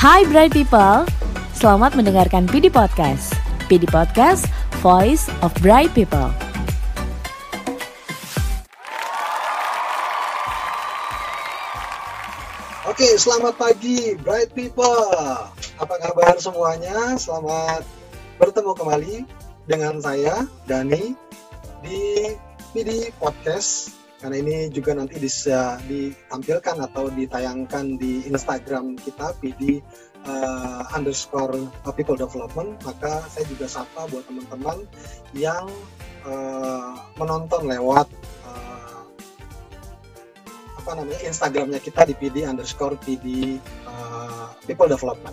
Hai Bright People, selamat mendengarkan PD Podcast. PD Podcast, Voice of Bright People. Oke, selamat pagi Bright People. Apa kabar semuanya? Selamat bertemu kembali dengan saya Dani di PD Podcast. Karena ini juga nanti bisa ditampilkan atau ditayangkan di Instagram kita PD uh, underscore people development. Maka saya juga sapa buat teman-teman yang uh, menonton lewat uh, apa namanya Instagramnya kita di PD underscore PD uh, people development.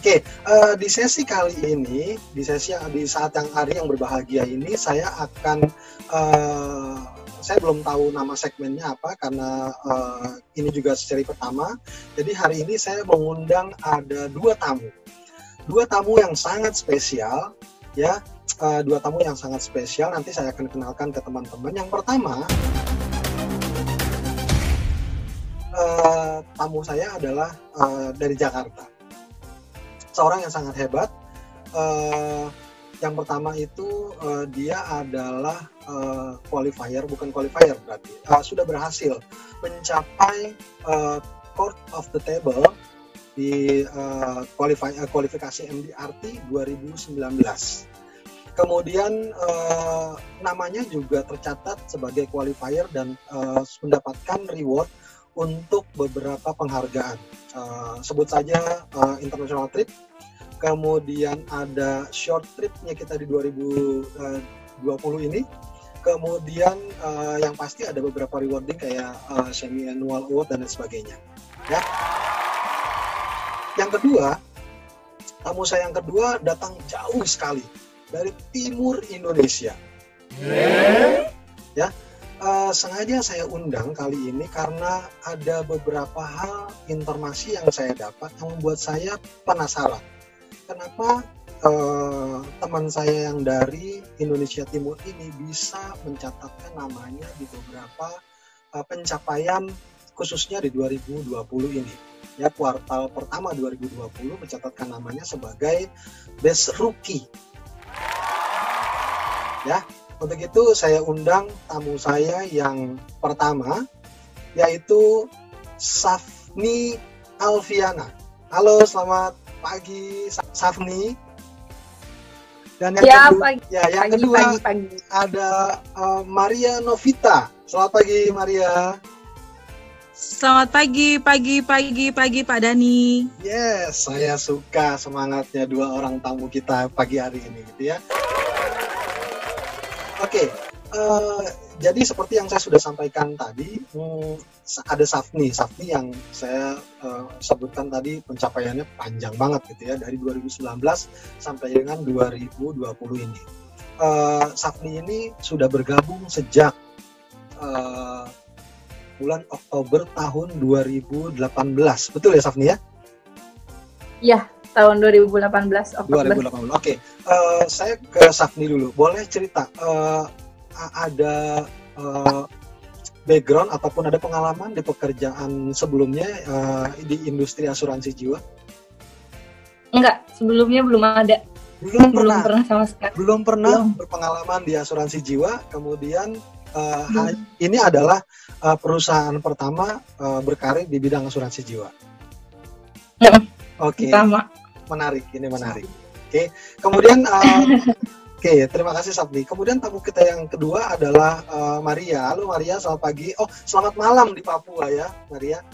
Oke, okay, uh, di sesi kali ini, di sesi di saat yang hari yang berbahagia ini, saya akan uh, saya belum tahu nama segmennya apa karena uh, ini juga seri pertama. Jadi hari ini saya mengundang ada dua tamu, dua tamu yang sangat spesial, ya, uh, dua tamu yang sangat spesial. Nanti saya akan kenalkan ke teman-teman. Yang pertama, uh, tamu saya adalah uh, dari Jakarta seorang yang sangat hebat. Uh, yang pertama itu uh, dia adalah uh, qualifier, bukan qualifier berarti uh, sudah berhasil mencapai uh, court of the table di uh, qualify, uh, kualifikasi MDRT 2019. Kemudian uh, namanya juga tercatat sebagai qualifier dan uh, mendapatkan reward untuk beberapa penghargaan. Uh, sebut saja uh, international trip, kemudian ada short tripnya kita di 2020 ini, kemudian uh, yang pasti ada beberapa rewarding kayak uh, semi annual award dan lain sebagainya. Ya. Yang kedua, tamu saya yang kedua datang jauh sekali dari timur Indonesia. Ya, uh, sengaja saya undang kali ini karena ada beberapa hal informasi yang saya dapat yang membuat saya penasaran. Kenapa uh, teman saya yang dari Indonesia Timur ini bisa mencatatkan namanya di beberapa uh, pencapaian khususnya di 2020 ini. Ya, kuartal pertama 2020 mencatatkan namanya sebagai best rookie. Ya, untuk itu saya undang tamu saya yang pertama yaitu Safni Alfiana. Halo, selamat pagi Safni. Dan yang ya, kedua, pagi. ya yang pagi, kedua pagi, pagi. ada uh, Maria Novita. Selamat pagi Maria. Selamat pagi, pagi, pagi, pagi Pak Dani. Yes, saya suka semangatnya dua orang tamu kita pagi hari ini gitu ya. Oke, okay, uh, jadi seperti yang saya sudah sampaikan tadi, hmm, ada Safni, Safni yang saya uh, sebutkan tadi pencapaiannya panjang banget gitu ya dari 2019 sampai dengan 2020 ini. Uh, Safni ini sudah bergabung sejak uh, bulan Oktober tahun 2018, betul ya Safni ya? Iya, tahun 2018 Oktober. 2018. Oke, okay. uh, saya ke Safni dulu. Boleh cerita uh, ada uh, background ataupun ada pengalaman di pekerjaan sebelumnya uh, di industri asuransi jiwa? Enggak, sebelumnya belum ada. Belum, belum pernah. pernah sama sekali. Belum pernah Belum. berpengalaman di asuransi jiwa. Kemudian uh, ha- ini adalah uh, perusahaan pertama uh, berkarir di bidang asuransi jiwa. Mm, Oke. Sama. menarik ini menarik oke kemudian uh, oke terima kasih Sabdi kemudian tamu kita yang kedua adalah uh, Maria. Halo Maria. Selamat pagi. Oh selamat malam di Papua ya Maria.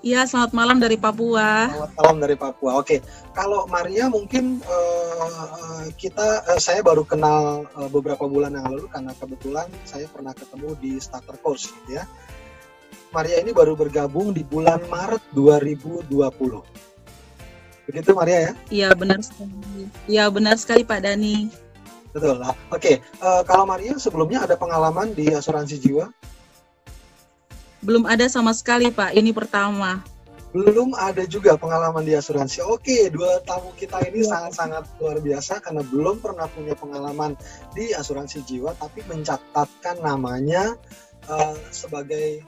Iya, selamat malam dari Papua. selamat malam dari Papua. Oke kalau Maria mungkin uh, kita uh, saya baru kenal uh, beberapa bulan yang lalu karena kebetulan saya pernah ketemu di starter course gitu ya. Maria ini baru bergabung di bulan Maret 2020 begitu Maria ya Iya, benar sekali. Iya, benar sekali Pak Dani. Betul lah. Oke, eh, kalau Maria sebelumnya ada pengalaman di asuransi jiwa? Belum ada sama sekali Pak, ini pertama. Belum ada juga pengalaman di asuransi. Oke, dua tamu kita ini sangat-sangat luar biasa karena belum pernah punya pengalaman di asuransi jiwa, tapi mencatatkan namanya eh, sebagai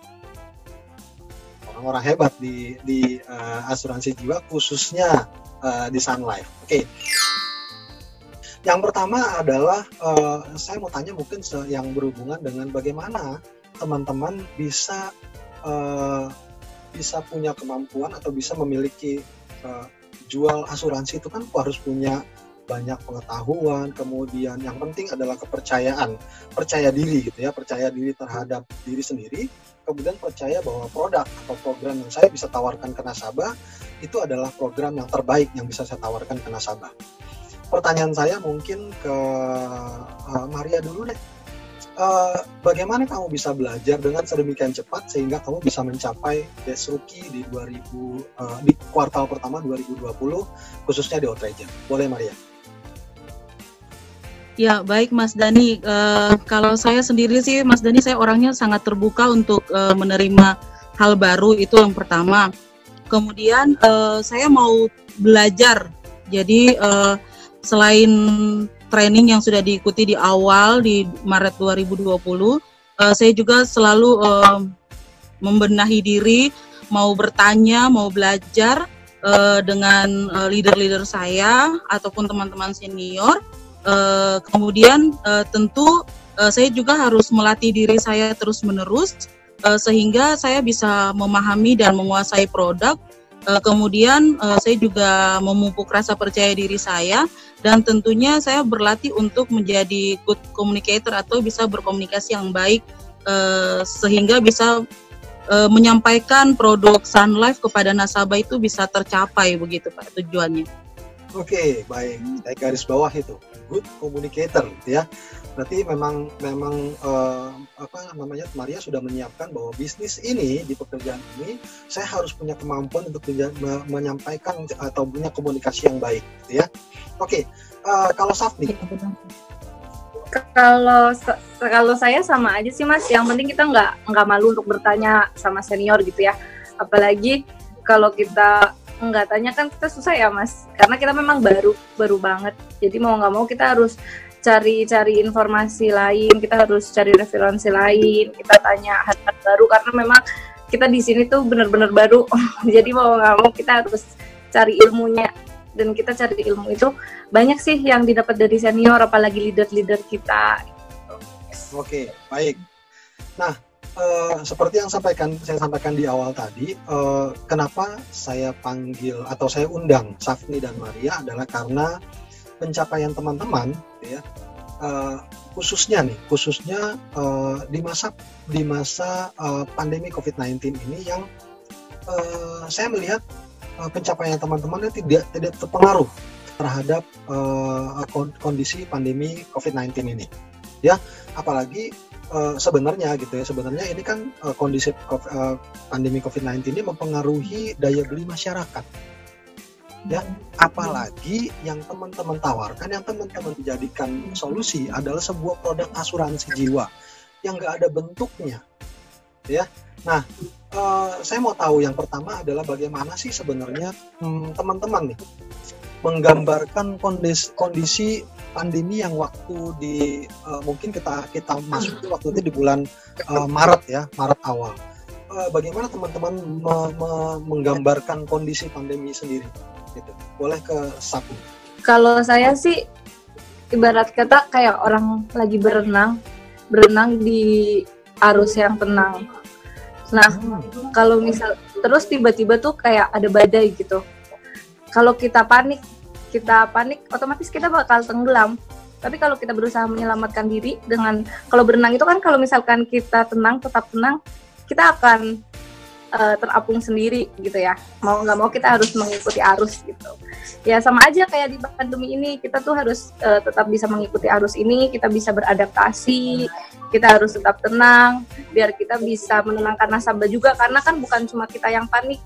orang-orang hebat di di uh, asuransi jiwa khususnya uh, di Sun Life. Oke. Okay. Yang pertama adalah uh, saya mau tanya mungkin yang berhubungan dengan bagaimana teman-teman bisa uh, bisa punya kemampuan atau bisa memiliki uh, jual asuransi itu kan harus punya banyak pengetahuan, kemudian yang penting adalah kepercayaan, percaya diri gitu ya, percaya diri terhadap diri sendiri, kemudian percaya bahwa produk atau program yang saya bisa tawarkan ke nasabah itu adalah program yang terbaik yang bisa saya tawarkan ke nasabah. Pertanyaan saya mungkin ke uh, Maria dulu deh. Uh, bagaimana kamu bisa belajar dengan sedemikian cepat sehingga kamu bisa mencapai Best Rookie di 2000 uh, eh, di kuartal pertama 2020 khususnya di Outrager. Boleh Maria? Ya, baik Mas Dani. Uh, kalau saya sendiri sih, Mas Dani, saya orangnya sangat terbuka untuk uh, menerima hal baru itu yang pertama. Kemudian uh, saya mau belajar. Jadi uh, selain training yang sudah diikuti di awal di Maret 2020, uh, saya juga selalu uh, membenahi diri, mau bertanya, mau belajar uh, dengan leader-leader uh, saya ataupun teman-teman senior Uh, kemudian uh, tentu uh, saya juga harus melatih diri saya terus-menerus uh, sehingga saya bisa memahami dan menguasai produk. Uh, kemudian uh, saya juga memupuk rasa percaya diri saya dan tentunya saya berlatih untuk menjadi good communicator atau bisa berkomunikasi yang baik uh, sehingga bisa menyampaikan produk Sun Life kepada nasabah itu bisa tercapai begitu Pak tujuannya. Oke, baik. Saya garis bawah itu good communicator, gitu ya. Berarti memang memang uh, apa namanya Maria sudah menyiapkan bahwa bisnis ini di pekerjaan ini saya harus punya kemampuan untuk menyampaikan atau punya komunikasi yang baik, gitu ya. Oke, okay, uh, eh, kalau Safni. Kalau kalau saya sama aja sih mas. Yang penting kita nggak nggak malu untuk bertanya sama senior gitu ya. Apalagi kalau kita nggak tanya kan kita susah ya mas. Karena kita memang baru baru banget. Jadi mau nggak mau kita harus cari-cari informasi lain kita harus cari referensi lain kita tanya hal-hal baru. Karena memang kita di sini tuh benar-benar baru. Jadi mau nggak mau kita harus cari ilmunya. Dan kita cari ilmu itu banyak sih yang didapat dari senior apalagi leader-leader kita. Oke baik. Nah uh, seperti yang sampaikan saya sampaikan di awal tadi, uh, kenapa saya panggil atau saya undang Safni dan Maria adalah karena pencapaian teman-teman, ya, uh, khususnya nih, khususnya uh, di masa di masa uh, pandemi COVID-19 ini yang uh, saya melihat uh, pencapaian teman-teman tidak tidak terpengaruh terhadap uh, kondisi pandemi COVID-19 ini, ya, apalagi uh, sebenarnya gitu ya. Sebenarnya ini kan uh, kondisi uh, pandemi COVID-19 ini mempengaruhi daya beli masyarakat. Ya apalagi yang teman-teman tawarkan yang teman-teman dijadikan solusi adalah sebuah produk asuransi jiwa yang nggak ada bentuknya. Ya nah uh, saya mau tahu yang pertama adalah bagaimana sih sebenarnya hmm, teman-teman nih menggambarkan kondisi kondisi pandemi yang waktu di uh, mungkin kita kita masuk waktu itu di bulan uh, Maret ya Maret awal. Uh, bagaimana teman-teman me, me, menggambarkan kondisi pandemi sendiri? Gitu. Boleh ke Sapu. Kalau saya sih ibarat kata kayak orang lagi berenang, berenang di arus yang tenang. Nah, hmm. kalau misal terus tiba-tiba tuh kayak ada badai gitu. Kalau kita panik, kita panik otomatis kita bakal tenggelam. Tapi kalau kita berusaha menyelamatkan diri dengan kalau berenang itu kan kalau misalkan kita tenang tetap tenang kita akan uh, terapung sendiri gitu ya. Mau nggak mau kita harus mengikuti arus gitu. Ya sama aja kayak di pandemi ini kita tuh harus uh, tetap bisa mengikuti arus ini kita bisa beradaptasi kita harus tetap tenang biar kita bisa menenangkan nasabah juga. Karena kan bukan cuma kita yang panik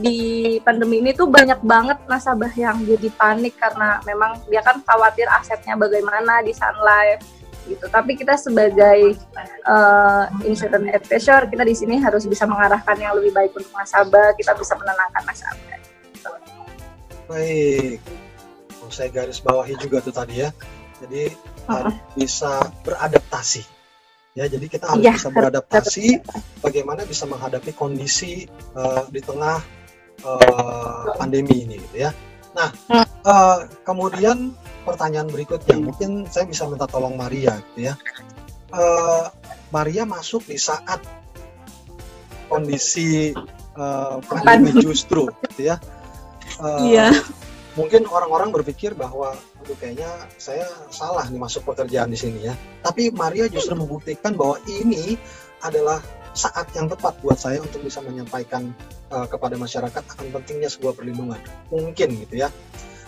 di pandemi ini tuh banyak banget nasabah yang jadi panik karena memang dia kan khawatir asetnya bagaimana di Sun Life gitu. Tapi kita sebagai uh, insurance advisor kita di sini harus bisa mengarahkan yang lebih baik untuk nasabah, kita bisa menenangkan nasabah. Gitu. Baik, oh, saya garis bawahi juga tuh tadi ya. Jadi uh -huh. harus bisa beradaptasi, Ya, jadi kita harus Iya, bisa harus beradaptasi bagaimana bisa menghadapi kondisi uh, di tengah uh, pandemi ini gitu ya. Nah, uh, kemudian pertanyaan berikutnya, mungkin saya bisa minta tolong Maria gitu ya. Uh, Maria masuk di saat kondisi uh, pandemi justru gitu ya. Uh, Iya. Mungkin orang-orang berpikir bahwa aduh kayaknya saya salah nih masuk pekerjaan di sini ya. Tapi Maria justru membuktikan bahwa ini adalah saat yang tepat buat saya untuk bisa menyampaikan uh, kepada masyarakat akan pentingnya sebuah perlindungan. Mungkin gitu ya.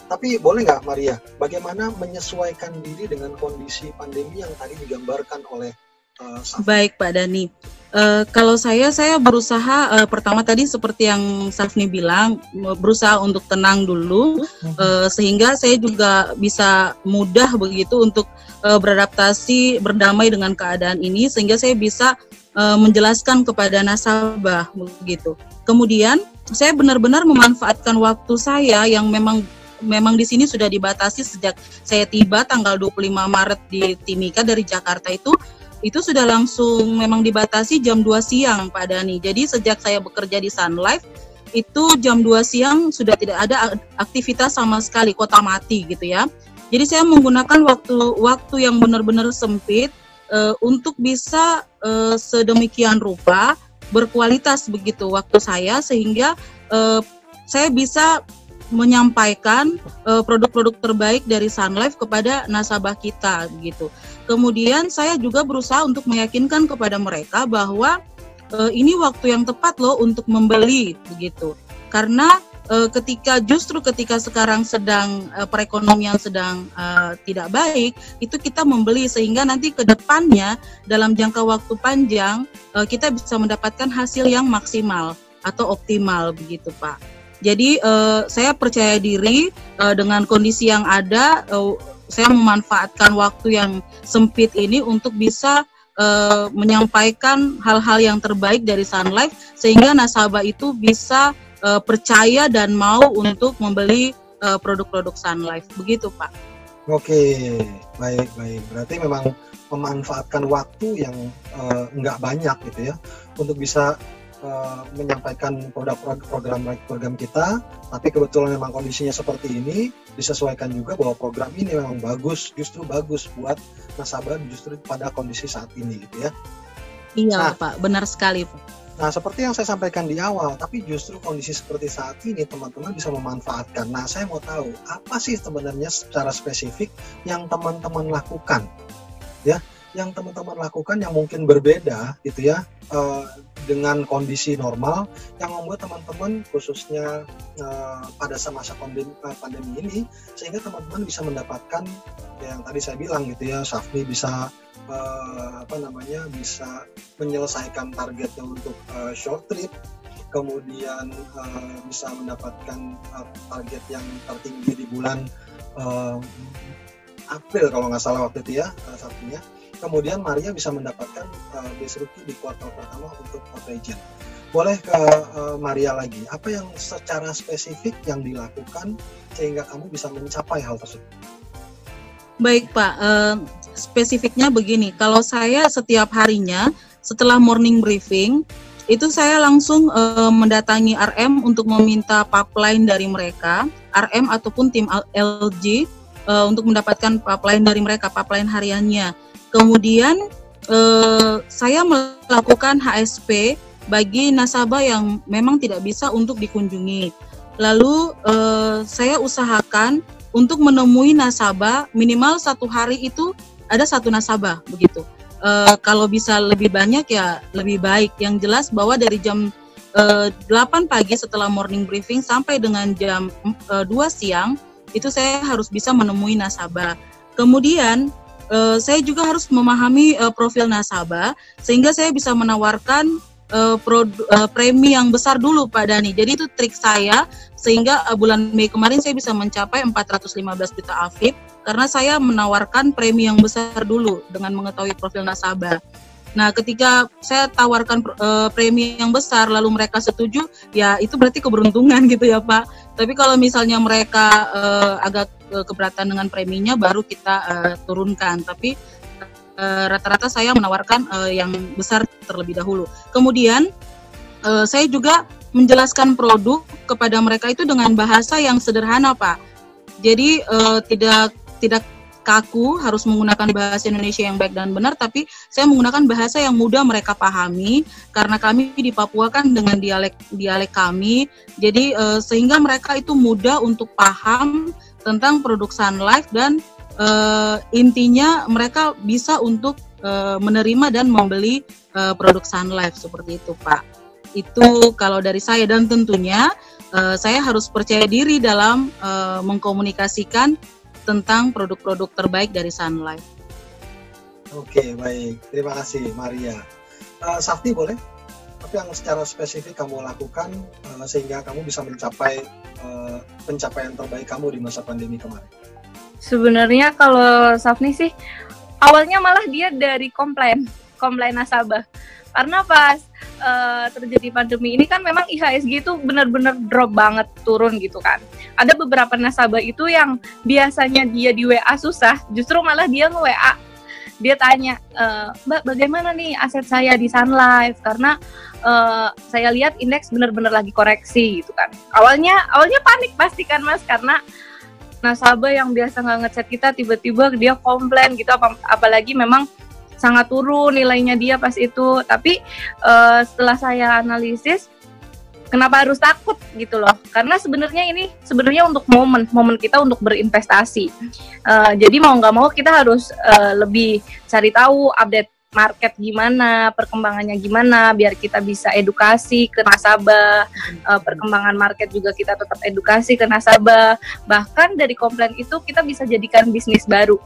Tapi boleh nggak Maria, bagaimana menyesuaikan diri dengan kondisi pandemi yang tadi digambarkan oleh uh, Safi? Baik Pak Dani. Eh, kalau saya, saya berusaha eh, pertama tadi seperti yang Safni bilang, berusaha untuk tenang dulu, eh, sehingga saya juga bisa mudah begitu untuk eh, beradaptasi, berdamai dengan keadaan ini, sehingga saya bisa eh, menjelaskan kepada nasabah begitu. Kemudian saya benar-benar memanfaatkan waktu saya yang memang memang di sini sudah dibatasi sejak saya tiba tanggal 25 Maret di Timika dari Jakarta itu itu sudah langsung memang dibatasi jam 2 siang Pak Dani. Jadi sejak saya bekerja di Sun Life itu jam 2 siang sudah tidak ada ak- aktivitas sama sekali kota mati gitu ya. Jadi saya menggunakan waktu waktu yang benar-benar sempit eh, untuk bisa eh, sedemikian rupa berkualitas begitu waktu saya sehingga eh, saya bisa menyampaikan produk-produk terbaik dari Sun Life kepada nasabah kita gitu. Kemudian saya juga berusaha untuk meyakinkan kepada mereka bahwa eh, ini waktu yang tepat loh untuk membeli begitu. Karena eh, ketika justru ketika sekarang sedang eh, perekonomian sedang eh, tidak baik, itu kita membeli sehingga nanti ke depannya dalam jangka waktu panjang eh, kita bisa mendapatkan hasil yang maksimal atau optimal begitu, Pak. Jadi eh, saya percaya diri eh, dengan kondisi yang ada, eh, saya memanfaatkan waktu yang sempit ini untuk bisa eh, menyampaikan hal-hal yang terbaik dari Sun Life sehingga nasabah itu bisa eh, percaya dan mau untuk membeli eh, produk-produk Sun Life. Begitu, Pak. Oke, baik baik. Berarti memang memanfaatkan waktu yang nggak banyak gitu ya untuk bisa eh, menyampaikan produk-program program kita. Tapi kebetulan memang kondisinya seperti ini, disesuaikan juga bahwa program ini memang bagus, justru bagus buat nasabah justru pada kondisi saat ini gitu ya. Iya, Nah. Pak. Benar sekali, Pak. Nah, seperti yang saya sampaikan di awal, tapi justru kondisi seperti saat ini teman-teman bisa memanfaatkan. Nah, saya mau tahu apa sih sebenarnya secara spesifik yang teman-teman lakukan, ya, yang teman-teman lakukan yang mungkin berbeda, gitu ya, eh, dengan kondisi normal, yang membuat teman-teman khususnya eh, pada masa pandemi, eh, pandemi ini, sehingga teman-teman bisa mendapatkan yang tadi saya bilang gitu ya, Safni bisa eh, apa namanya bisa menyelesaikan targetnya untuk uh, short trip, kemudian uh, bisa mendapatkan uh, target yang tertinggi di bulan uh, April kalau nggak salah waktu itu ya uh, satunya. Kemudian Maria bisa mendapatkan uh, base rookie di kuartal pertama untuk Hot Region. Boleh ke uh, Maria lagi, apa yang secara spesifik yang dilakukan sehingga kamu bisa mencapai hal tersebut? Baik Pak, eh, spesifiknya begini, kalau saya setiap harinya setelah morning briefing itu saya langsung eh, mendatangi RM untuk meminta pipeline dari mereka, RM ataupun tim LG eh, untuk mendapatkan pipeline dari mereka, pipeline hariannya. Kemudian eh, saya melakukan HSP bagi nasabah yang memang tidak bisa untuk dikunjungi. Lalu eh, saya usahakan untuk menemui nasabah minimal satu hari itu ada satu nasabah begitu. Eh, kalau bisa lebih banyak ya lebih baik. Yang jelas bahwa dari jam eh, 8 pagi setelah morning briefing sampai dengan jam eh, 2 siang itu saya harus bisa menemui nasabah. Kemudian eh, saya juga harus memahami eh, profil nasabah sehingga saya bisa menawarkan eh, produ- eh, premi yang besar dulu Pak Dani. Jadi itu trik saya sehingga uh, bulan Mei kemarin saya bisa mencapai 415 juta AFIP karena saya menawarkan premi yang besar dulu dengan mengetahui profil nasabah. Nah, ketika saya tawarkan uh, premi yang besar lalu mereka setuju, ya itu berarti keberuntungan gitu ya, Pak. Tapi kalau misalnya mereka uh, agak keberatan dengan preminya baru kita uh, turunkan. Tapi uh, rata-rata saya menawarkan uh, yang besar terlebih dahulu. Kemudian uh, saya juga menjelaskan produk kepada mereka itu dengan bahasa yang sederhana, Pak. Jadi uh, tidak tidak kaku harus menggunakan bahasa Indonesia yang baik dan benar tapi saya menggunakan bahasa yang mudah mereka pahami karena kami di Papua kan dengan dialek dialek kami jadi uh, sehingga mereka itu mudah untuk paham tentang produk Sun Life dan uh, intinya mereka bisa untuk uh, menerima dan membeli uh, produk Sun Life seperti itu Pak itu kalau dari saya dan tentunya uh, saya harus percaya diri dalam uh, mengkomunikasikan tentang produk-produk terbaik dari Sun Life. Oke, baik. Terima kasih, Maria. Uh, Sakti boleh? Tapi yang secara spesifik kamu lakukan uh, sehingga kamu bisa mencapai uh, pencapaian terbaik kamu di masa pandemi kemarin. Sebenarnya kalau Safni sih awalnya malah dia dari komplain, komplain nasabah. Karena pas uh, terjadi pandemi ini kan memang IHSG itu benar-benar drop banget turun gitu kan. Ada beberapa nasabah itu yang biasanya dia di WA susah, justru malah dia nge-WA dia tanya e, Mbak bagaimana nih aset saya di Sun Life karena uh, saya lihat indeks benar-benar lagi koreksi gitu kan. Awalnya awalnya panik pasti kan Mas karena nasabah yang biasa nggak ngechat kita tiba-tiba dia komplain gitu apa apalagi memang sangat turun nilainya dia pas itu tapi uh, setelah saya analisis kenapa harus takut gitu loh. Karena sebenarnya ini sebenarnya untuk momen momen kita untuk berinvestasi. Uh, jadi mau nggak mau kita harus uh, lebih cari tahu update market gimana, perkembangannya gimana, biar kita bisa edukasi ke nasabah, uh, perkembangan market juga kita tetap edukasi ke nasabah. Bahkan dari komplain itu kita bisa jadikan bisnis baru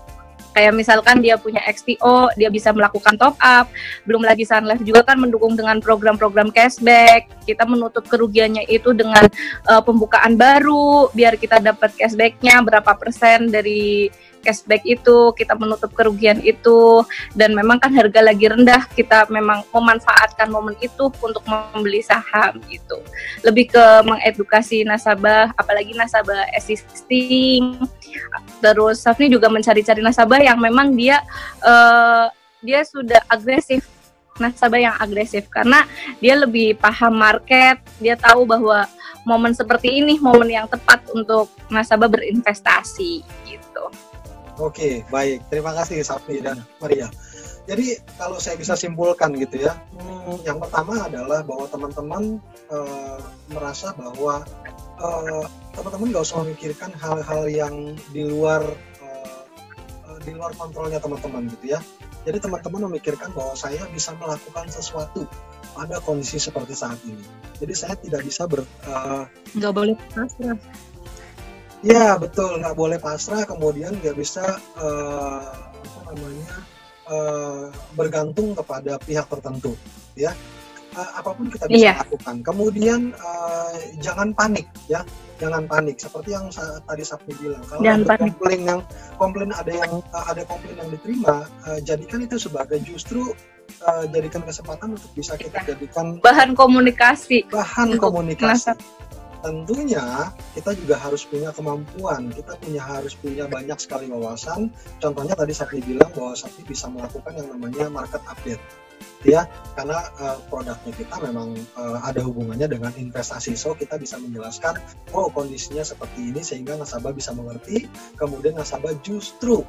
kayak misalkan dia punya XTO dia bisa melakukan top up. Belum lagi Sun Life juga kan mendukung dengan program-program cashback. Kita menutup kerugiannya itu dengan uh, pembukaan baru biar kita dapat cashbacknya berapa persen dari cashback itu, kita menutup kerugian itu, dan memang kan harga lagi rendah, kita memang memanfaatkan momen itu untuk membeli saham gitu. Lebih ke mengedukasi nasabah, apalagi nasabah existing. Terus Safni juga mencari-cari nasabah yang memang dia uh, dia sudah agresif nasabah yang agresif karena dia lebih paham market, dia tahu bahwa momen seperti ini momen yang tepat untuk nasabah berinvestasi gitu. Oke, baik. Terima kasih Safi dan Maria. Jadi kalau saya bisa simpulkan gitu ya, hmm, yang pertama adalah bahwa teman-teman uh, merasa bahwa uh, teman-teman nggak usah memikirkan hal-hal yang di luar uh, di luar kontrolnya teman-teman gitu ya. Jadi teman-teman memikirkan bahwa saya bisa melakukan sesuatu pada kondisi seperti saat ini. Jadi saya tidak bisa ber nggak boleh pasrah Ya betul, nggak boleh pasrah, kemudian nggak bisa uh, apa namanya uh, bergantung kepada pihak tertentu, ya. Uh, apa pun kita bisa yeah. lakukan. Kemudian uh, jangan panik, ya, jangan panik. Seperti yang tadi Sabtu bilang, kalau jangan ada panik. komplain yang komplain ada yang uh, ada komplain yang diterima, uh, jadikan itu sebagai justru uh, jadikan kesempatan untuk bisa kita iya. jadikan bahan komunikasi. Bahan komunikasi tentunya kita juga harus punya kemampuan. Kita punya harus punya banyak sekali wawasan. Contohnya tadi Sakti bilang bahwa Sakti bisa melakukan yang namanya market update. Ya karena uh, produknya kita memang uh, ada hubungannya dengan investasi. So kita bisa menjelaskan oh kondisinya seperti ini sehingga nasabah bisa mengerti. Kemudian nasabah justru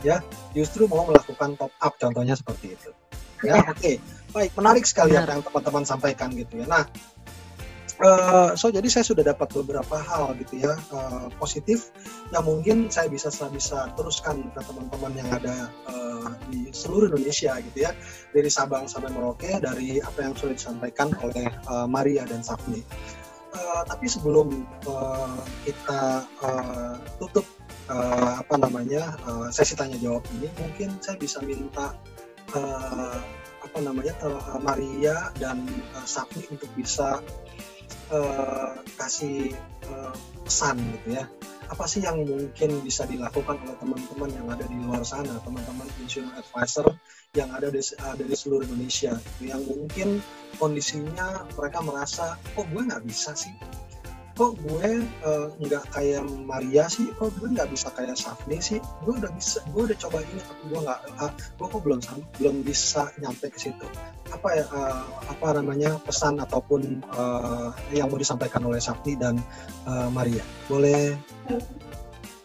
ya justru mau melakukan top up contohnya seperti itu. Ya, ya. oke. Okay. baik menarik sekali apa yang teman-teman sampaikan gitu ya. Nah Uh, so jadi saya sudah dapat beberapa hal gitu ya uh, positif yang mungkin saya bisa saya bisa teruskan ke teman-teman yang ada uh, di seluruh Indonesia gitu ya dari Sabang sampai Merauke dari apa yang sudah disampaikan oleh uh, Maria dan Safni. Uh, tapi sebelum uh, kita uh, tutup uh, apa namanya uh, sesi tanya jawab ini mungkin saya bisa minta uh, apa namanya uh, Maria dan uh, Safni untuk bisa uh, kasih uh, pesan gitu ya. Apa sih yang mungkin bisa dilakukan oleh teman-teman yang ada di luar sana teman-teman insurance advisor yang ada di, ada di seluruh Indonesia? Yang mungkin kondisinya mereka merasa kok gue nggak bisa sih kok gue eh, nggak kayak Maria sih? Kok gue nggak bisa kayak Safni sih? Gue udah bisa gue udah coba ini tapi gue nggak ah, gue kok belum belum bisa nyampe ke situ. Apa ya eh, apa namanya pesan ataupun eh, yang mau disampaikan oleh Safni dan eh, Maria? Boleh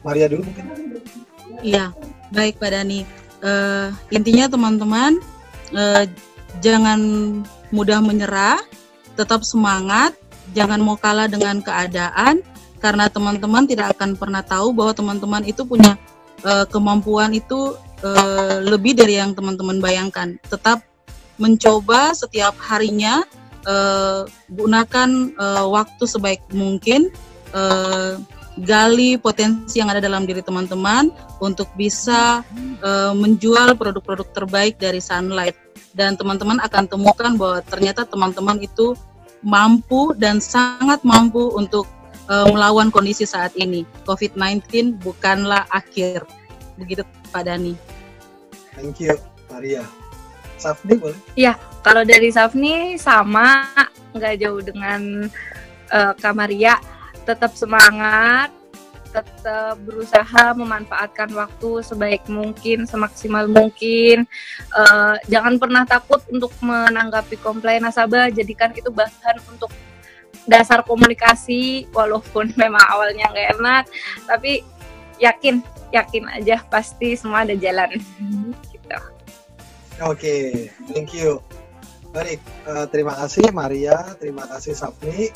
Maria dulu mungkin? Iya, baik Pak Dani. Eh, intinya teman-teman eh, jangan mudah menyerah, tetap semangat, jangan mau kalah dengan keadaan karena teman-teman tidak akan pernah tahu bahwa teman-teman itu punya eh, kemampuan itu eh, lebih dari yang teman-teman bayangkan. Tetap mencoba setiap harinya eh, gunakan eh, waktu sebaik mungkin. eh, gali potensi yang ada dalam diri teman-teman untuk bisa eh, menjual produk-produk terbaik dari Sunlight dan teman-teman akan temukan bahwa ternyata teman-teman itu mampu dan sangat mampu untuk eh, melawan kondisi saat ini. COVID-19 bukanlah akhir. Begitu Pak Dani. thank you Maria Safni boleh Kalau dari Safni sama nggak jauh dengan eh, Kamaria, tetap semangat, tetap berusaha memanfaatkan waktu sebaik mungkin, semaksimal mungkin. Eh, jangan pernah takut untuk menanggapi komplain nasabah, jadikan itu bahan untuk dasar komunikasi, walaupun memang awalnya nggak enak, tapi yakin, yakin aja pasti semua ada jalan. gitu. Oke, thank you. Baik, eh, terima kasih Maria, terima kasih Safni.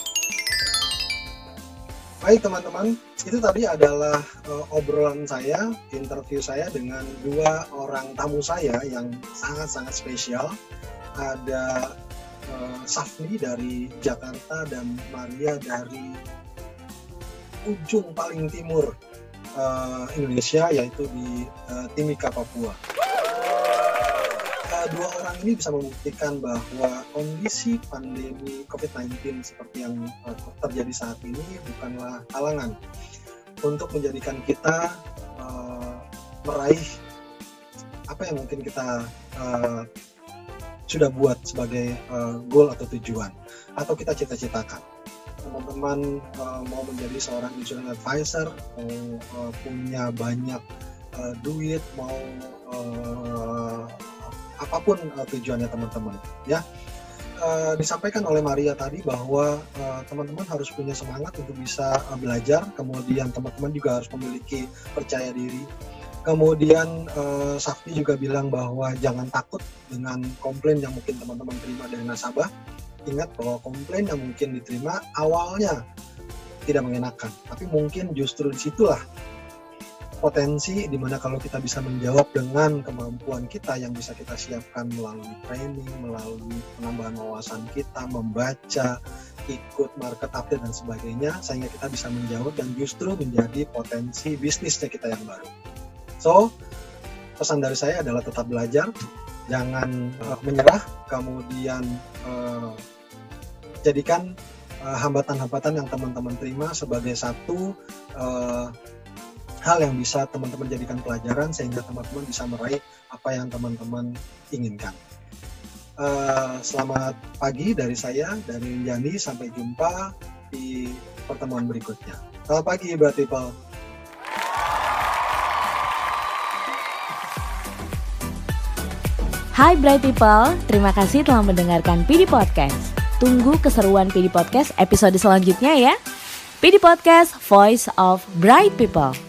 Baik teman-teman, itu tadi adalah eh, obrolan saya, interview saya dengan dua orang tamu saya yang sangat-sangat spesial. Ada eh, Safni dari Jakarta dan Maria dari ujung paling timur eh, Indonesia, yaitu di eh, Timika, Papua. Dua orang ini bisa membuktikan bahwa kondisi pandemi COVID-19 seperti yang uh, terjadi saat ini bukanlah halangan untuk menjadikan kita uh, meraih apa yang mungkin kita uh, sudah buat sebagai uh, goal atau tujuan atau kita cita-citakan. Teman-teman uh, mau menjadi seorang insurance advisor, mau uh, punya banyak uh, duit, mau uh, apa pun uh, tujuannya teman-teman ya. Uh, disampaikan oleh Maria tadi bahwa uh, teman-teman harus punya semangat untuk bisa uh, belajar. Kemudian teman-teman juga harus memiliki percaya diri. Kemudian uh, Safti juga bilang bahwa jangan takut dengan komplain yang mungkin teman-teman terima dari nasabah. Ingat bahwa komplain yang mungkin diterima awalnya tidak mengenakan tapi mungkin justru di situlah potensi di mana kalau kita bisa menjawab dengan kemampuan kita yang bisa kita siapkan melalui training, melalui penambahan wawasan kita, membaca, ikut market update dan sebagainya, sehingga kita bisa menjawab dan justru menjadi potensi bisnisnya kita yang baru. So, pesan dari saya adalah tetap belajar, jangan uh, menyerah, kemudian uh, jadikan uh, hambatan-hambatan yang teman-teman terima sebagai satu uh, hal yang bisa teman-teman jadikan pelajaran sehingga teman-teman bisa meraih apa yang teman-teman inginkan. Uh, selamat pagi dari saya, dari Yani. Sampai jumpa di pertemuan berikutnya. Selamat pagi, Bright People. Hai Bright People, terima kasih telah mendengarkan PD Podcast. Tunggu keseruan PD Podcast episode selanjutnya ya. PD Podcast, Voice of Bright People.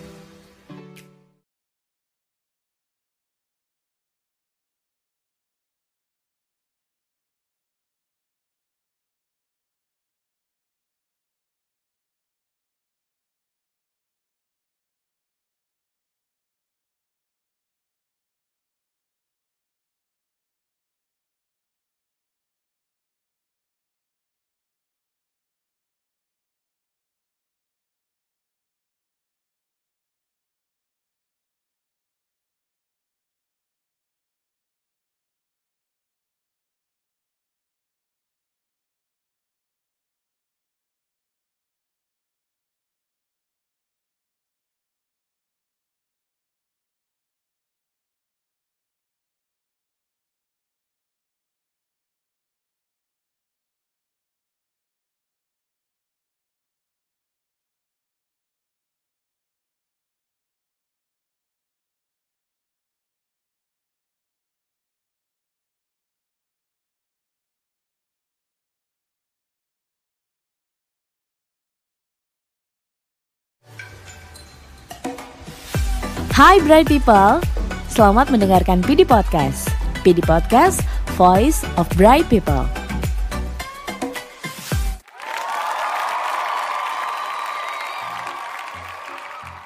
Hai Bright People, selamat mendengarkan PD Podcast. PD Podcast, Voice of Bright People.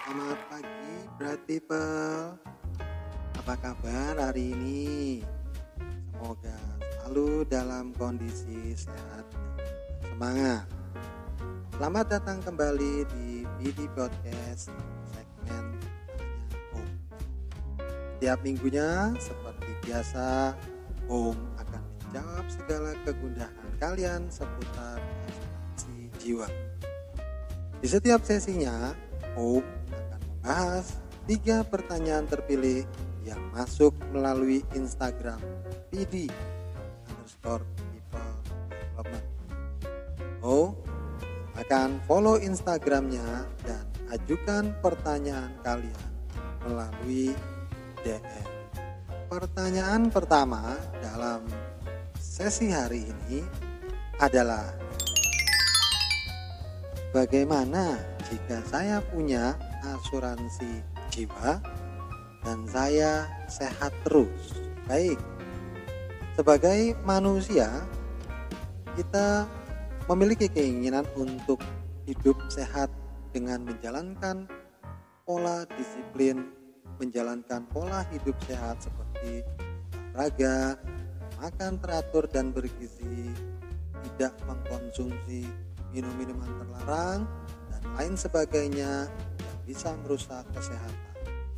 Selamat pagi, Bright People. Apa kabar hari ini? Semoga selalu dalam kondisi sehat semangat. Selamat datang kembali di BD Podcast segmen. Setiap minggunya, seperti biasa, Home akan menjawab segala kegundahan kalian seputar asuransi jiwa. Di setiap sesinya, Home akan membahas tiga pertanyaan terpilih yang masuk melalui Instagram PD underscore people development. Oh, akan follow Instagramnya dan ajukan pertanyaan kalian melalui DM. Pertanyaan pertama dalam sesi hari ini adalah Bagaimana jika saya punya asuransi jiwa dan saya sehat terus? Baik, sebagai manusia, kita memiliki keinginan untuk hidup sehat dengan menjalankan pola disiplin, menjalankan pola hidup sehat seperti olahraga, makan teratur dan bergizi, tidak mengkonsumsi minum-minuman terlarang, dan lain sebagainya yang bisa merusak kesehatan.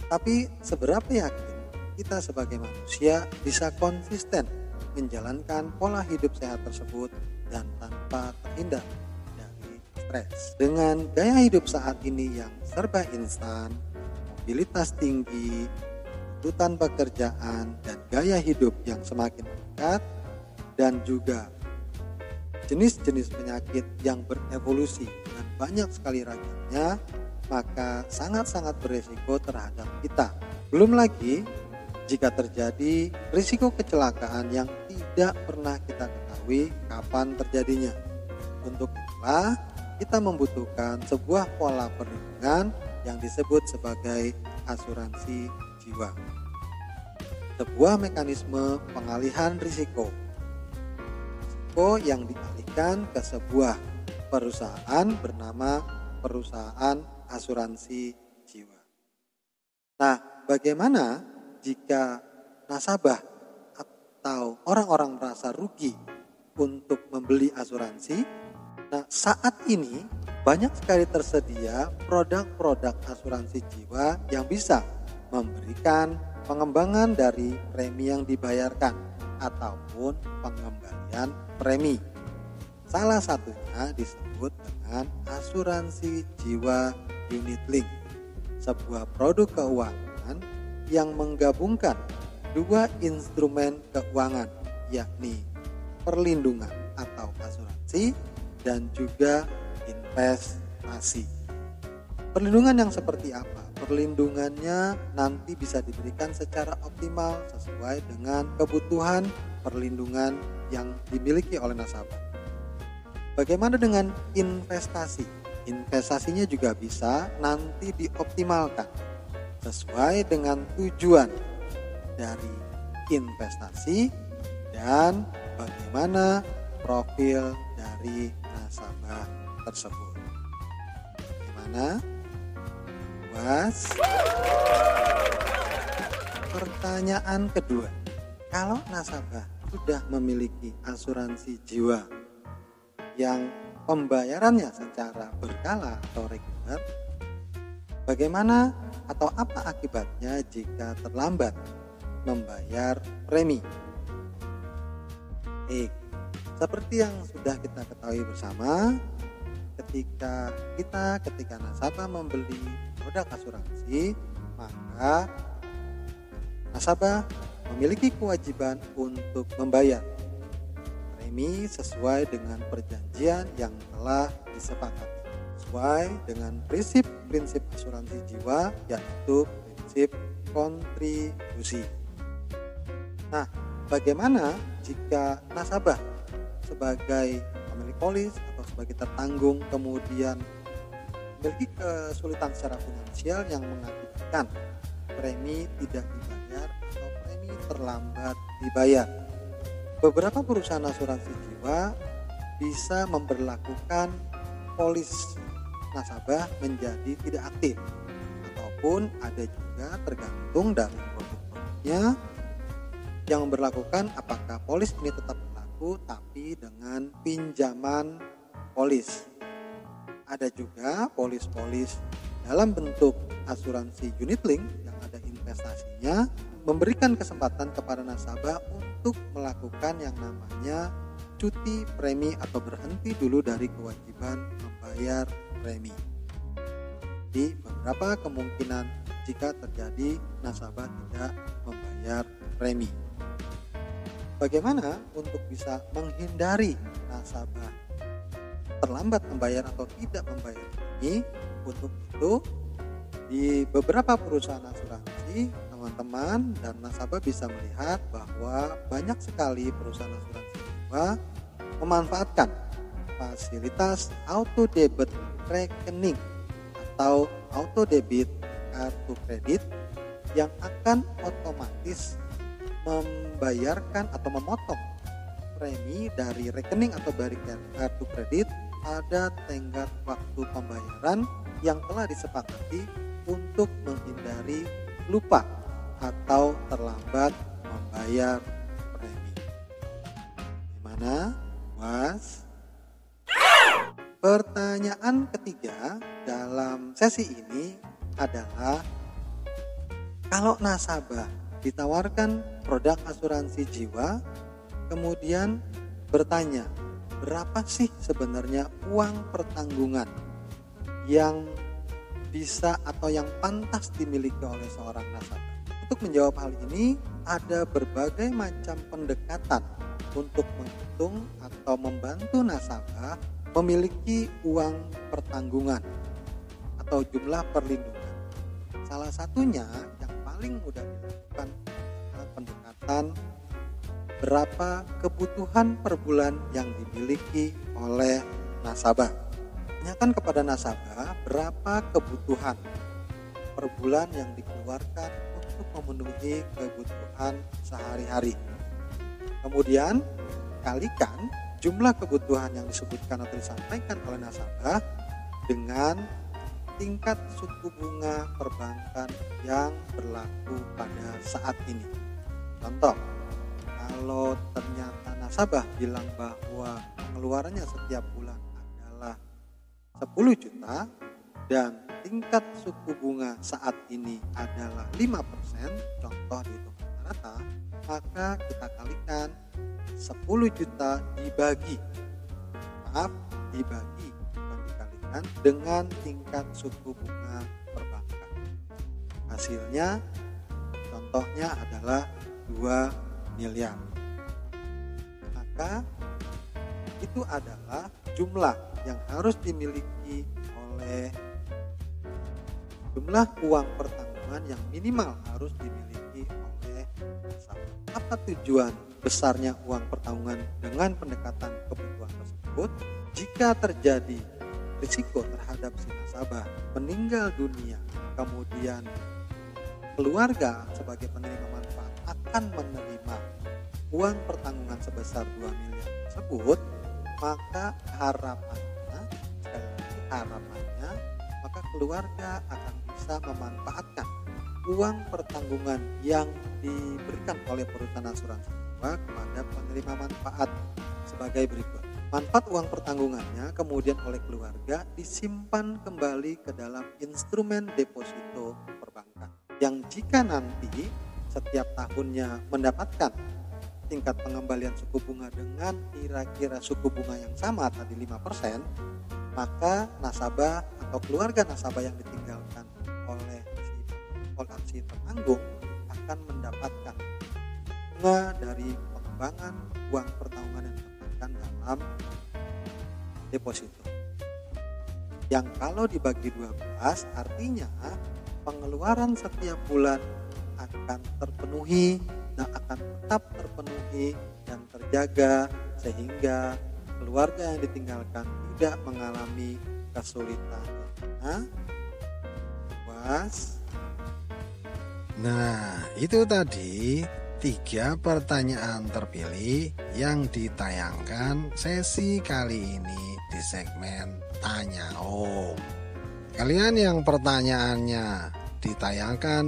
Tapi seberapa yakin kita sebagai manusia bisa konsisten menjalankan pola hidup sehat tersebut dan tanpa terhindar dari stres. Dengan gaya hidup saat ini yang serba instan, mobilitas tinggi, tuntutan pekerjaan, dan gaya hidup yang semakin meningkat, dan juga jenis-jenis penyakit yang berevolusi dan banyak sekali ragamnya, maka sangat-sangat beresiko terhadap kita. Belum lagi jika terjadi risiko kecelakaan yang tidak pernah kita ketahui kapan terjadinya. Untuk itulah kita membutuhkan sebuah pola perlindungan yang disebut sebagai asuransi jiwa. Sebuah mekanisme pengalihan risiko. Risiko yang dialihkan ke sebuah perusahaan bernama perusahaan asuransi jiwa. Nah, bagaimana jika nasabah atau orang-orang merasa rugi untuk membeli asuransi. Nah, saat ini banyak sekali tersedia produk-produk asuransi jiwa yang bisa memberikan pengembangan dari premi yang dibayarkan ataupun pengembalian premi. Salah satunya disebut dengan asuransi jiwa unit link, sebuah produk keuangan yang menggabungkan dua instrumen keuangan yakni perlindungan atau asuransi dan juga investasi. Perlindungan yang seperti apa? Perlindungannya nanti bisa diberikan secara optimal sesuai dengan kebutuhan perlindungan yang dimiliki oleh nasabah. Bagaimana dengan investasi? Investasinya juga bisa nanti dioptimalkan sesuai dengan tujuan dari investasi dan bagaimana profil dari nasabah tersebut. Bagaimana? Was? Pertanyaan kedua, kalau nasabah sudah memiliki asuransi jiwa yang pembayarannya secara berkala atau reguler, bagaimana atau apa akibatnya jika terlambat membayar premi? Baik, seperti yang sudah kita ketahui bersama, ketika kita ketika nasabah membeli produk asuransi, maka nasabah memiliki kewajiban untuk membayar premi sesuai dengan perjanjian yang telah disepakati sesuai dengan prinsip-prinsip asuransi jiwa yaitu prinsip kontribusi. Nah, bagaimana jika nasabah sebagai pemilik polis sebagai tertanggung kemudian memiliki kesulitan secara finansial yang mengakibatkan premi tidak dibayar atau premi terlambat dibayar. Beberapa perusahaan asuransi jiwa bisa memperlakukan polis nasabah menjadi tidak aktif ataupun ada juga tergantung dari produk-produknya yang memperlakukan apakah polis ini tetap berlaku tapi dengan pinjaman polis. Ada juga polis-polis dalam bentuk asuransi unit link yang ada investasinya memberikan kesempatan kepada nasabah untuk melakukan yang namanya cuti premi atau berhenti dulu dari kewajiban membayar premi. Di beberapa kemungkinan jika terjadi nasabah tidak membayar premi. Bagaimana untuk bisa menghindari nasabah terlambat membayar atau tidak membayar premi? Untuk itu di beberapa perusahaan asuransi teman-teman dan nasabah bisa melihat bahwa banyak sekali perusahaan asuransi jiwa memanfaatkan fasilitas auto debit rekening atau auto debit kartu kredit yang akan otomatis membayarkan atau memotong premi dari rekening atau dari kartu kredit pada tenggat waktu pembayaran yang telah disepakati untuk menghindari lupa atau terlambat membayar premi. Gimana, Was? Pertanyaan ketiga dalam sesi ini adalah kalau nasabah ditawarkan produk asuransi jiwa kemudian bertanya berapa sih sebenarnya uang pertanggungan yang bisa atau yang pantas dimiliki oleh seorang nasabah. Untuk menjawab hal ini, ada berbagai macam pendekatan untuk menghitung atau membantu nasabah memiliki uang pertanggungan atau jumlah perlindungan. Salah satunya yang paling mudah dilakukan adalah pendekatan berapa kebutuhan per bulan yang dimiliki oleh nasabah tanyakan kepada nasabah berapa kebutuhan per bulan yang dikeluarkan untuk memenuhi kebutuhan sehari-hari. Kemudian kalikan jumlah kebutuhan yang disebutkan atau disampaikan oleh nasabah dengan tingkat suku bunga perbankan yang berlaku pada saat ini. Contoh, kalau ternyata nasabah bilang bahwa pengeluarannya setiap bulan 10 juta dan tingkat suku bunga saat ini adalah 5% contoh dihitung rata maka kita kalikan 10 juta dibagi. Maaf dibagi bukan dikalikan dengan tingkat suku bunga perbankan. Hasilnya contohnya adalah 2 miliar maka itu adalah jumlah yang harus dimiliki oleh jumlah uang pertanggungan yang minimal harus dimiliki oleh nasabah. Apa tujuan besarnya uang pertanggungan dengan pendekatan kebutuhan tersebut? Jika terjadi risiko terhadap si nasabah meninggal dunia, kemudian keluarga sebagai penerima manfaat akan menerima uang pertanggungan sebesar 2 miliar tersebut, maka harapan harapannya maka keluarga akan bisa memanfaatkan uang pertanggungan yang diberikan oleh perusahaan asuransi jiwa kepada penerima manfaat sebagai berikut. Manfaat uang pertanggungannya kemudian oleh keluarga disimpan kembali ke dalam instrumen deposito perbankan yang jika nanti setiap tahunnya mendapatkan tingkat pengembalian suku bunga dengan kira-kira suku bunga yang sama tadi 5% maka nasabah atau keluarga nasabah yang ditinggalkan oleh si si penanggung akan mendapatkan bunga dari pengembangan uang pertanggungan yang ditempatkan dalam deposito. Yang kalau dibagi 12 artinya pengeluaran setiap bulan akan terpenuhi dan akan tetap terpenuhi dan terjaga sehingga keluarga yang ditinggalkan tidak mengalami kesulitan. Nah, was Nah, itu tadi tiga pertanyaan terpilih yang ditayangkan sesi kali ini di segmen Tanya Om. Kalian yang pertanyaannya ditayangkan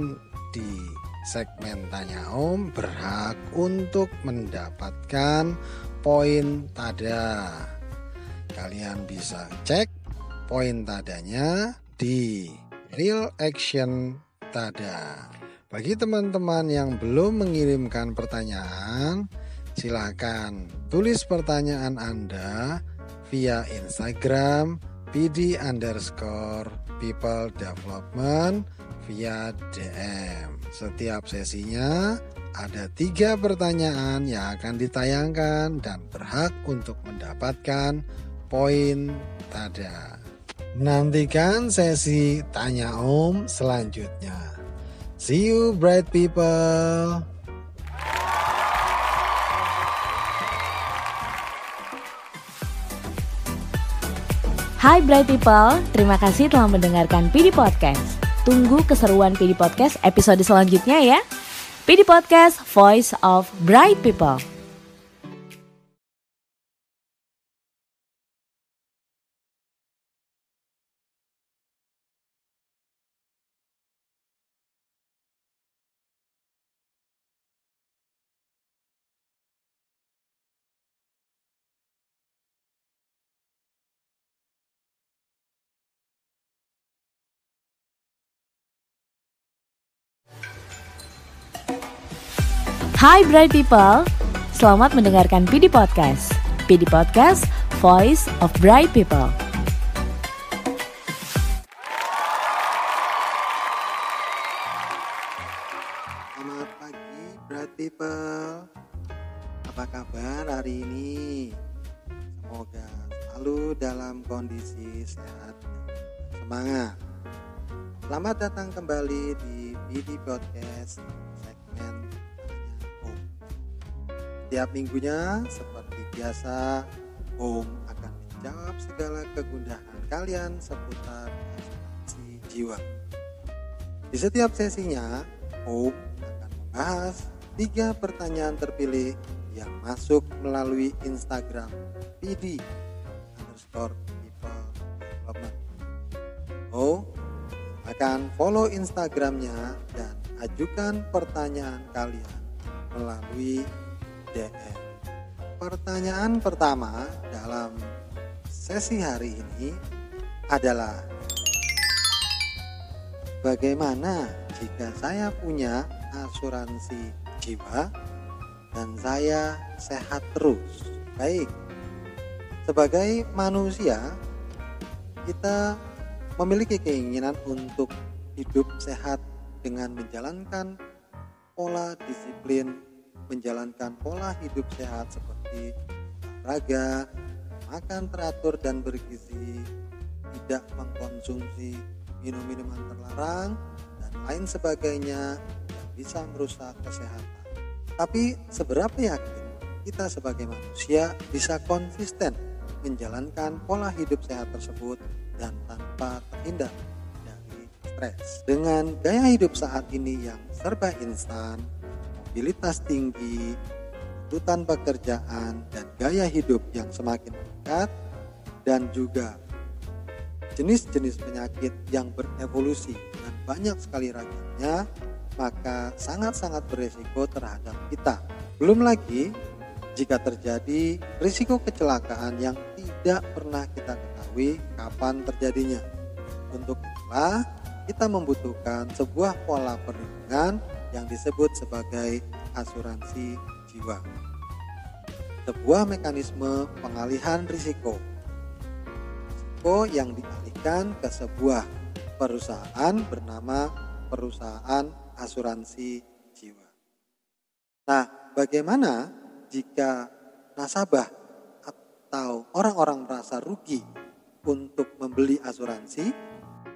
di segmen Tanya Om berhak untuk mendapatkan poin tada. Kalian bisa cek poin tadanya di Real Action Tada. Bagi teman-teman yang belum mengirimkan pertanyaan, silakan tulis pertanyaan Anda via Instagram PD underscore people development via DM. Setiap sesinya ada tiga pertanyaan yang akan ditayangkan dan berhak untuk mendapatkan poin tada. Nantikan sesi tanya om selanjutnya. See you bright people. Hai Bright People, terima kasih telah mendengarkan PD Podcast. Tunggu keseruan PD Podcast episode selanjutnya ya. PD Podcast, Voice of Bright People. Hai Bright People, selamat mendengarkan PD Podcast. PD Podcast, Voice of Bright People. Selamat pagi, bright people. Apa kabar hari ini? Semoga selalu dalam kondisi sehat dan semangat. Selamat datang kembali di BD Podcast segmen. Setiap minggunya, seperti biasa, Om akan menjawab segala kegundahan kalian seputar asuransi jiwa. Di setiap sesinya, Om akan membahas tiga pertanyaan terpilih yang masuk melalui Instagram PD underscore people development. Oh, akan follow Instagramnya dan ajukan pertanyaan kalian melalui DM. Pertanyaan pertama dalam sesi hari ini adalah Bagaimana jika saya punya asuransi jiwa dan saya sehat terus? Baik, sebagai manusia, kita memiliki keinginan untuk hidup sehat dengan menjalankan pola disiplin, menjalankan pola hidup sehat seperti olahraga, makan teratur dan bergizi, tidak mengkonsumsi minum minuman terlarang, dan lain sebagainya yang bisa merusak kesehatan. Tapi seberapa yakin kita sebagai manusia bisa konsisten menjalankan pola hidup sehat tersebut dan tanpa terhindar dari stres. Dengan gaya hidup saat ini yang serba instan, mobilitas tinggi, tuntutan pekerjaan, dan gaya hidup yang semakin meningkat, dan juga jenis-jenis penyakit yang berevolusi dan banyak sekali ragamnya, maka sangat-sangat beresiko terhadap kita. Belum lagi jika terjadi risiko kecelakaan yang tidak pernah kita ketahui kapan terjadinya. Untuk itulah kita membutuhkan sebuah pola perlindungan yang disebut sebagai asuransi jiwa. Sebuah mekanisme pengalihan risiko. Risiko yang dialihkan ke sebuah perusahaan bernama perusahaan asuransi jiwa. Nah, bagaimana jika nasabah atau orang-orang merasa rugi untuk membeli asuransi?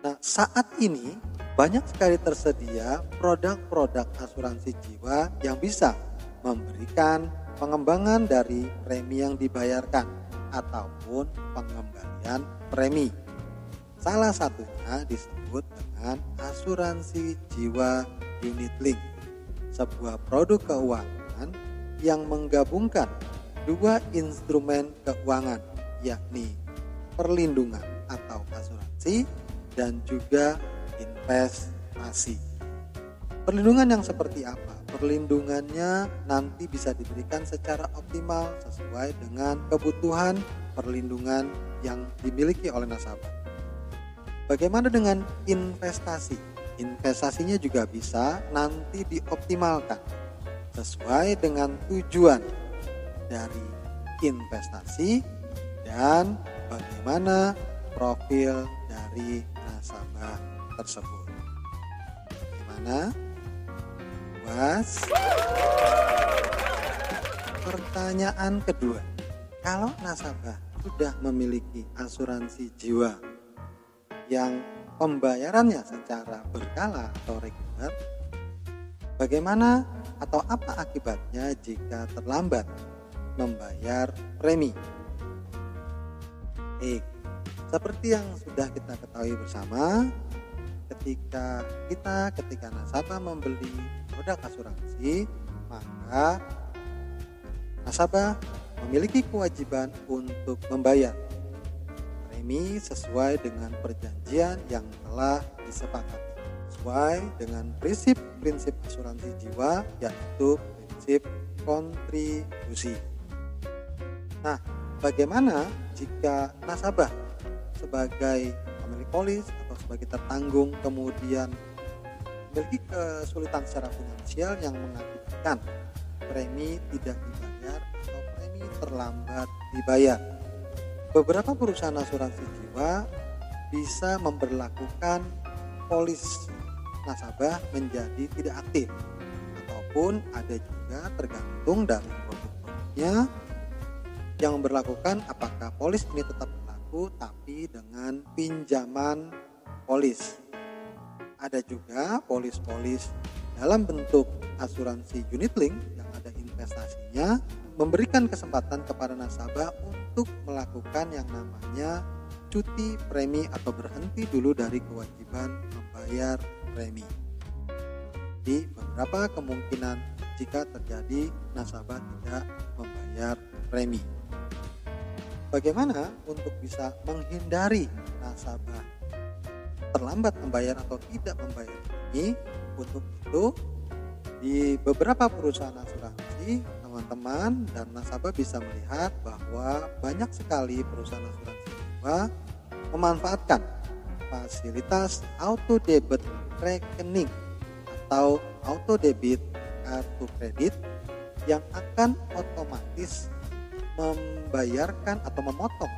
Nah, saat ini banyak sekali tersedia produk-produk asuransi jiwa yang bisa memberikan pengembangan dari premi yang dibayarkan ataupun pengembalian premi. Salah satunya disebut dengan asuransi jiwa unit link, sebuah produk keuangan yang menggabungkan dua instrumen keuangan yakni perlindungan atau asuransi dan juga investasi. Perlindungan yang seperti apa? Perlindungannya nanti bisa diberikan secara optimal sesuai dengan kebutuhan perlindungan yang dimiliki oleh nasabah. Bagaimana dengan investasi? Investasinya juga bisa nanti dioptimalkan sesuai dengan tujuan dari investasi dan bagaimana profil dari nasabah tersebut. Bagaimana? Was? Pertanyaan kedua. Kalau nasabah sudah memiliki asuransi jiwa yang pembayarannya secara berkala atau reguler, bagaimana atau apa akibatnya jika terlambat membayar premi? Eh, seperti yang sudah kita ketahui bersama, ketika kita ketika nasabah membeli produk asuransi, maka nasabah memiliki kewajiban untuk membayar premi sesuai dengan perjanjian yang telah disepakati sesuai dengan prinsip-prinsip asuransi jiwa yaitu prinsip kontribusi. Nah, bagaimana jika nasabah sebagai pemilik polis sebagai tertanggung kemudian memiliki kesulitan secara finansial yang mengakibatkan premi tidak dibayar atau premi terlambat dibayar. Beberapa perusahaan asuransi jiwa bisa memperlakukan polis nasabah menjadi tidak aktif ataupun ada juga tergantung dari produk-produknya yang memperlakukan apakah polis ini tetap berlaku tapi dengan pinjaman polis ada juga polis-polis dalam bentuk asuransi unit link yang ada investasinya memberikan kesempatan kepada nasabah untuk melakukan yang namanya cuti premi atau berhenti dulu dari kewajiban membayar premi. Di beberapa kemungkinan jika terjadi nasabah tidak membayar premi. Bagaimana untuk bisa menghindari nasabah terlambat membayar atau tidak membayar premi? Untuk itu di beberapa perusahaan asuransi teman-teman dan nasabah bisa melihat bahwa banyak sekali perusahaan asuransi jiwa memanfaatkan fasilitas auto debit rekening atau auto debit kartu kredit yang akan otomatis membayarkan atau memotong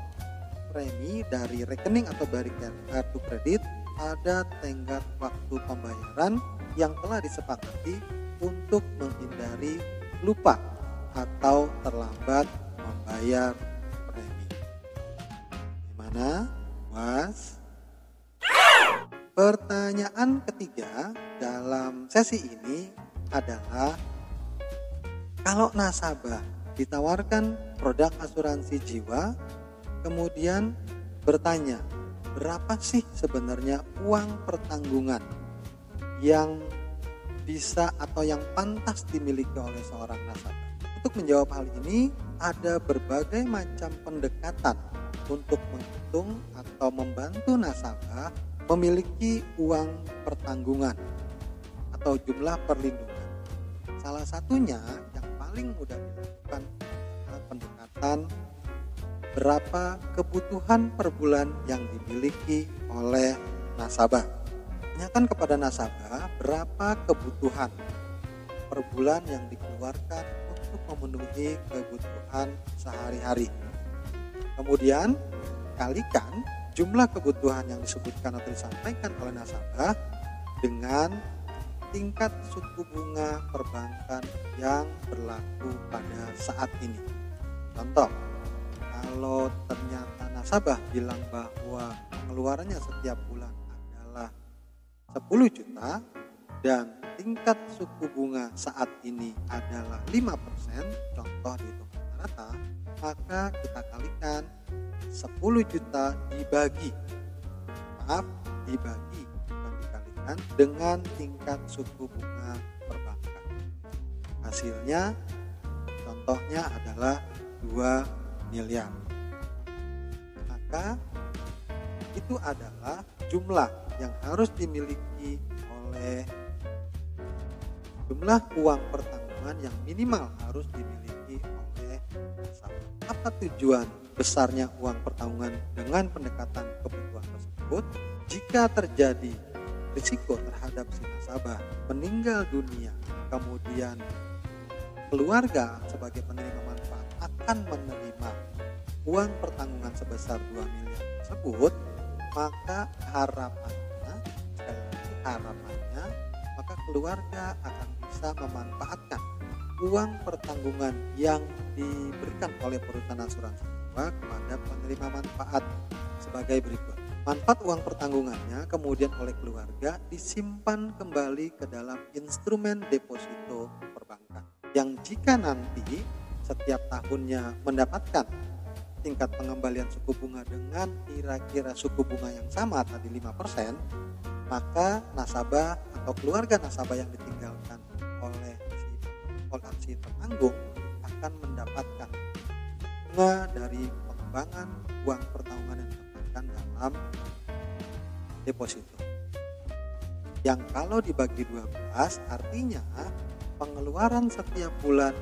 premi dari rekening atau dari kartu kredit pada tenggat waktu pembayaran yang telah disepakati untuk menghindari lupa atau terlambat membayar premi. Gimana? Was? Pertanyaan ketiga dalam sesi ini adalah kalau nasabah ditawarkan produk asuransi jiwa kemudian bertanya berapa sih sebenarnya uang pertanggungan yang bisa atau yang pantas dimiliki oleh seorang nasabah. Untuk menjawab hal ini ada berbagai macam pendekatan untuk menghitung atau membantu nasabah memiliki uang pertanggungan atau jumlah perlindungan. Salah satunya yang paling mudah dilakukan adalah pendekatan berapa kebutuhan per bulan yang dimiliki oleh nasabah. Tanyakan kepada nasabah berapa kebutuhan per bulan yang dikeluarkan untuk memenuhi kebutuhan sehari-hari. Kemudian kalikan jumlah kebutuhan yang disebutkan atau disampaikan oleh nasabah dengan tingkat suku bunga perbankan yang berlaku pada saat ini. Contoh, kalau ternyata nasabah bilang bahwa pengeluarannya setiap bulan adalah 10 juta dan tingkat suku bunga saat ini adalah 5%, contoh dihitung rata, maka kita kalikan 10 juta dibagi maaf dibagi bukan dikalikan kan, dengan tingkat suku bunga perbankan. Hasilnya contohnya adalah 2 miliar. Maka itu adalah jumlah yang harus dimiliki oleh jumlah uang pertanggungan yang minimal harus dimiliki oleh nasabah. Apa tujuan besarnya uang pertanggungan dengan pendekatan kebutuhan tersebut? Jika terjadi risiko terhadap si nasabah meninggal dunia, kemudian keluarga sebagai penerima manfaat akan menerima uang pertanggungan sebesar 2 miliar tersebut, maka harapannya, harapannya, maka keluarga akan bisa memanfaatkan uang pertanggungan yang diberikan oleh perusahaan asuransi jiwa kepada penerima manfaat sebagai berikut. Manfaat uang pertanggungannya kemudian oleh keluarga disimpan kembali ke dalam instrumen deposito perbankan yang jika nanti setiap tahunnya mendapatkan tingkat pengembalian suku bunga dengan kira-kira suku bunga yang sama tadi 5%, maka nasabah atau keluarga nasabah yang ditinggalkan oleh si oleh si penanggung akan mendapatkan bunga dari pengembangan uang pertanggungan yang diletakkan dalam deposito. Yang kalau dibagi 12 artinya pengeluaran setiap bulan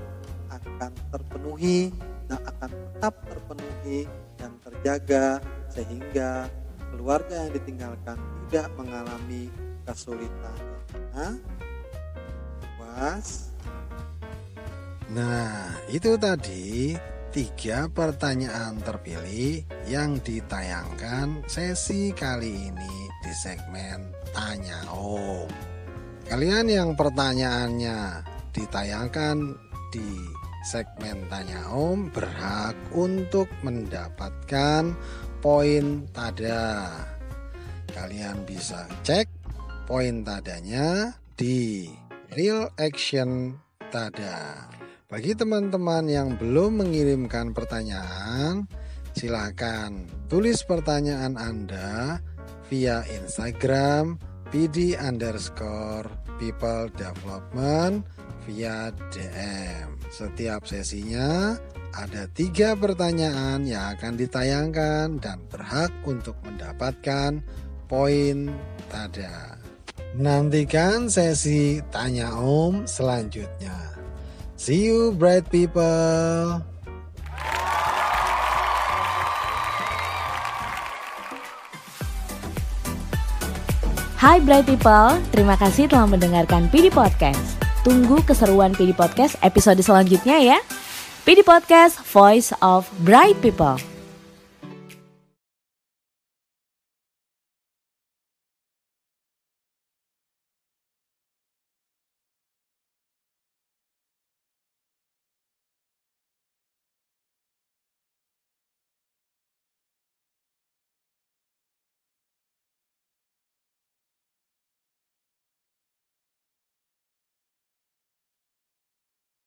akan terpenuhi dan akan tetap terpenuhi dan terjaga sehingga keluarga yang ditinggalkan tidak mengalami kesulitan. Nah, was Nah, itu tadi tiga pertanyaan terpilih yang ditayangkan sesi kali ini di segmen Tanya Om. Kalian yang pertanyaannya ditayangkan di segmen Tanya Om berhak untuk mendapatkan poin tada. Kalian bisa cek poin tadanya di Real Action Tada. Bagi teman-teman yang belum mengirimkan pertanyaan, silakan tulis pertanyaan Anda via Instagram pd underscore people development via DM. Setiap sesinya ada tiga pertanyaan yang akan ditayangkan dan berhak untuk mendapatkan poin tada. Nantikan sesi tanya om selanjutnya. See you bright people. Hai Bright People, terima kasih telah mendengarkan PD Podcast. Tunggu keseruan PD Podcast episode selanjutnya ya. PD Podcast, Voice of Bright People.